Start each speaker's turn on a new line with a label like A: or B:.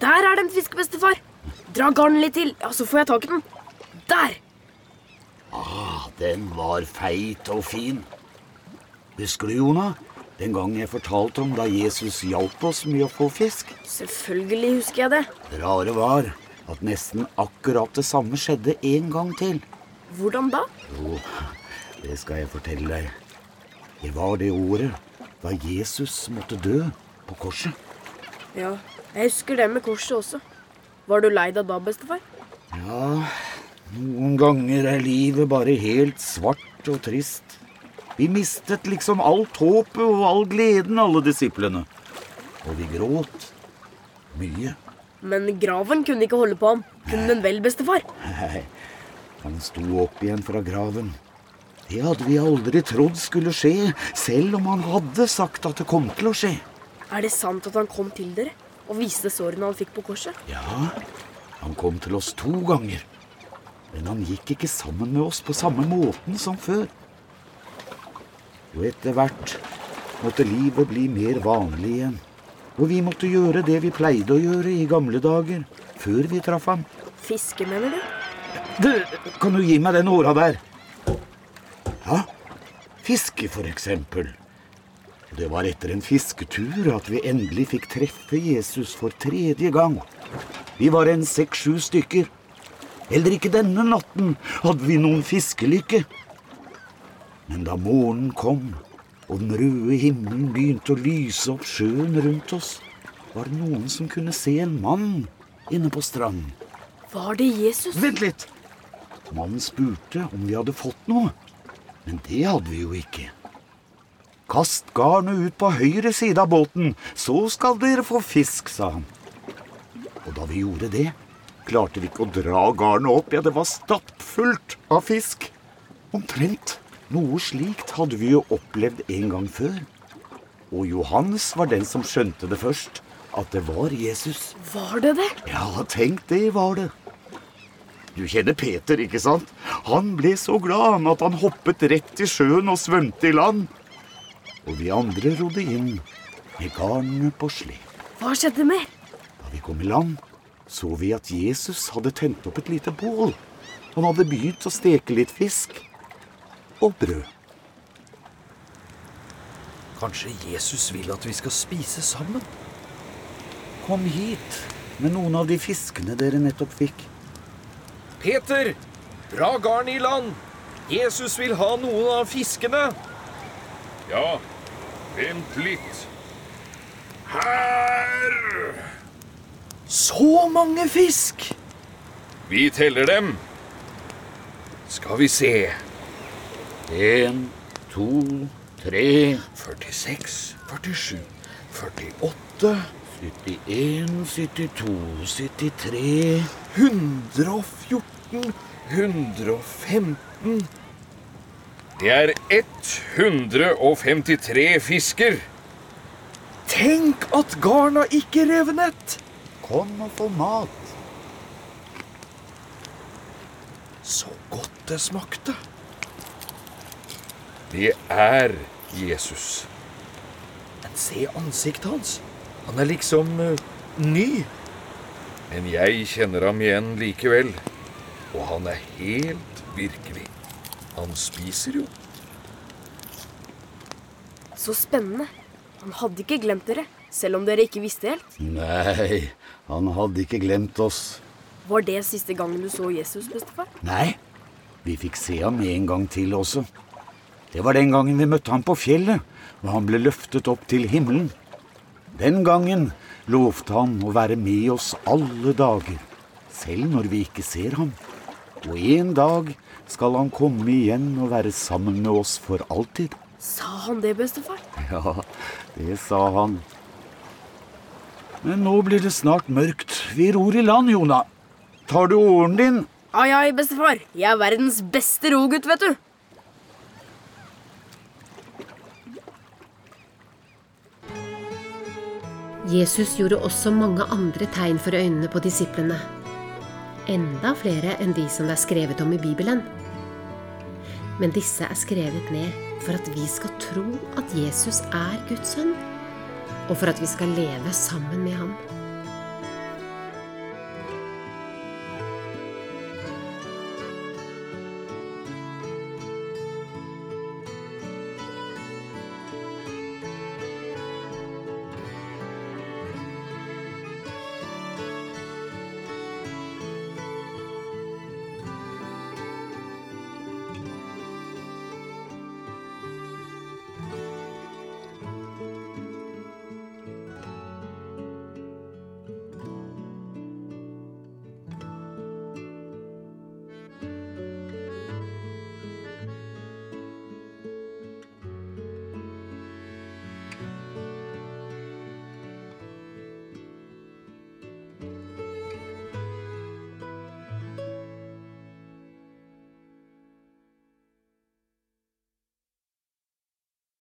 A: Der er det en fisk, bestefar. Dra garnet litt til, ja, så får jeg tak i den. Der!
B: Ah, den var feit og fin. Husker du, Jonah, den gang jeg fortalte om da Jesus hjalp oss med å få fisk?
A: Selvfølgelig husker jeg det.
B: Det rare var at nesten akkurat det samme skjedde en gang til.
A: Hvordan da?
B: Jo, det skal jeg fortelle deg. Det var det året da Jesus måtte dø på korset.
A: Ja, jeg husker det med korset også. Var du lei deg da, bestefar?
B: Ja, noen ganger er livet bare helt svart og trist. Vi mistet liksom alt håpet og all gleden, alle disiplene. Og vi gråt. Mye.
A: Men graven kunne ikke holde på ham. Kunne den vel, bestefar?
B: Nei, han sto opp igjen fra graven. Det hadde vi aldri trodd skulle skje, selv om han hadde sagt at det kom til å skje.
A: Er det sant at han kom til dere og viste sårene han fikk på korset?
B: Ja, han kom til oss to ganger. Men han gikk ikke sammen med oss på samme måten som før. Og etter hvert måtte livet bli mer vanlig igjen. Og vi måtte gjøre det vi pleide å gjøre i gamle dager, før vi traff ham.
A: Fiske, mener du?
B: Du, kan du gi meg den åra der? Ja, fiske for eksempel. Det var etter en fisketur at vi endelig fikk treffe Jesus for tredje gang. Vi var en seks-sju stykker. Heller ikke denne natten hadde vi noen fiskelykke. Men da morgenen kom, og den røde himmelen begynte å lyse opp sjøen rundt oss, var det noen som kunne se en mann inne på stranden.
A: Var det Jesus?
B: Vent litt! Mannen spurte om vi hadde fått noe, men det hadde vi jo ikke. Kast garnet ut på høyre side av båten, så skal dere få fisk, sa han. Og da vi gjorde det, klarte vi ikke å dra garnet opp, ja, det var stappfullt av fisk. Omtrent noe slikt hadde vi jo opplevd en gang før. Og Johannes var den som skjønte det først, at det var Jesus.
A: Var det det?
B: Ja, tenk det var det. Du kjenner Peter, ikke sant? Han ble så glad at han hoppet rett i sjøen og svømte i land. Og vi andre rodde inn med garnene på slep.
A: Hva skjedde mer?
B: Da vi kom i land, så vi at Jesus hadde tent opp et lite bål. Han hadde begynt å steke litt fisk og brød.
C: Kanskje Jesus vil at vi skal spise sammen?
B: Kom hit med noen av de fiskene dere nettopp fikk.
C: Peter, dra garnet i land! Jesus vil ha noen av fiskene.
D: Ja, vent litt. Her!
C: Så mange fisk!
D: Vi teller dem. Skal vi se.
B: En, to, tre,
C: 46, 47, 48
B: 71, 72, 73
C: 114, 115
D: Det er 153 fisker.
C: Tenk at garna ikke revnet!
B: Kom og få mat.
C: Så godt det smakte.
D: Det er Jesus.
C: Men se ansiktet hans. Han er liksom uh, ny.
D: Men jeg kjenner ham igjen likevel. Og han er helt virkelig. Han spiser jo.
A: Så spennende. Han hadde ikke glemt dere, selv om dere ikke visste helt.
B: Nei, han hadde ikke glemt oss.
A: Var det siste gangen du så Jesus, bestefar?
B: Nei, vi fikk se ham en gang til også. Det var den gangen vi møtte ham på fjellet, og han ble løftet opp til himmelen. Den gangen lovte han å være med oss alle dager, selv når vi ikke ser ham. Og en dag skal han komme igjen og være sammen med oss for alltid.
A: Sa han det, bestefar?
B: Ja, det sa han. Men nå blir det snart mørkt. Vi ror i land, Jona. Tar du åren din?
A: Ai, ai, bestefar. Jeg er verdens beste rogutt, vet du.
E: Jesus gjorde også mange andre tegn for øynene på disiplene. Enda flere enn de som det er skrevet om i Bibelen. Men disse er skrevet ned for at vi skal tro at Jesus er Guds sønn, og for at vi skal leve sammen med ham.